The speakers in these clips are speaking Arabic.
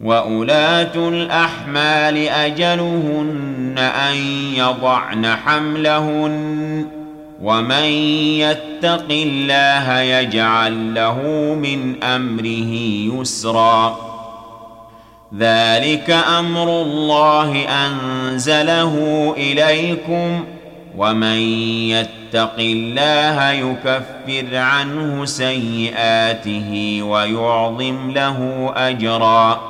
واولات الاحمال اجلهن ان يضعن حملهن ومن يتق الله يجعل له من امره يسرا ذلك أمر الله انزله اليكم ومن يتق الله يكفر عنه سيئاته ويعظم له اجرا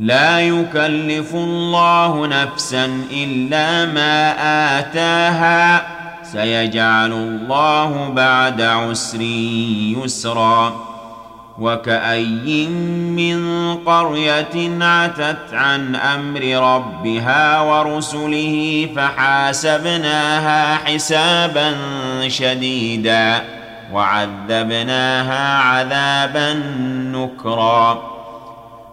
لا يكلف الله نفسا إلا ما آتاها. سيجعل الله بعد عسر يسرا. وكأي من قرية عتت عن أمر ربها ورسله فحاسبناها حسابا شديدا وعذبناها عذابا نكرا.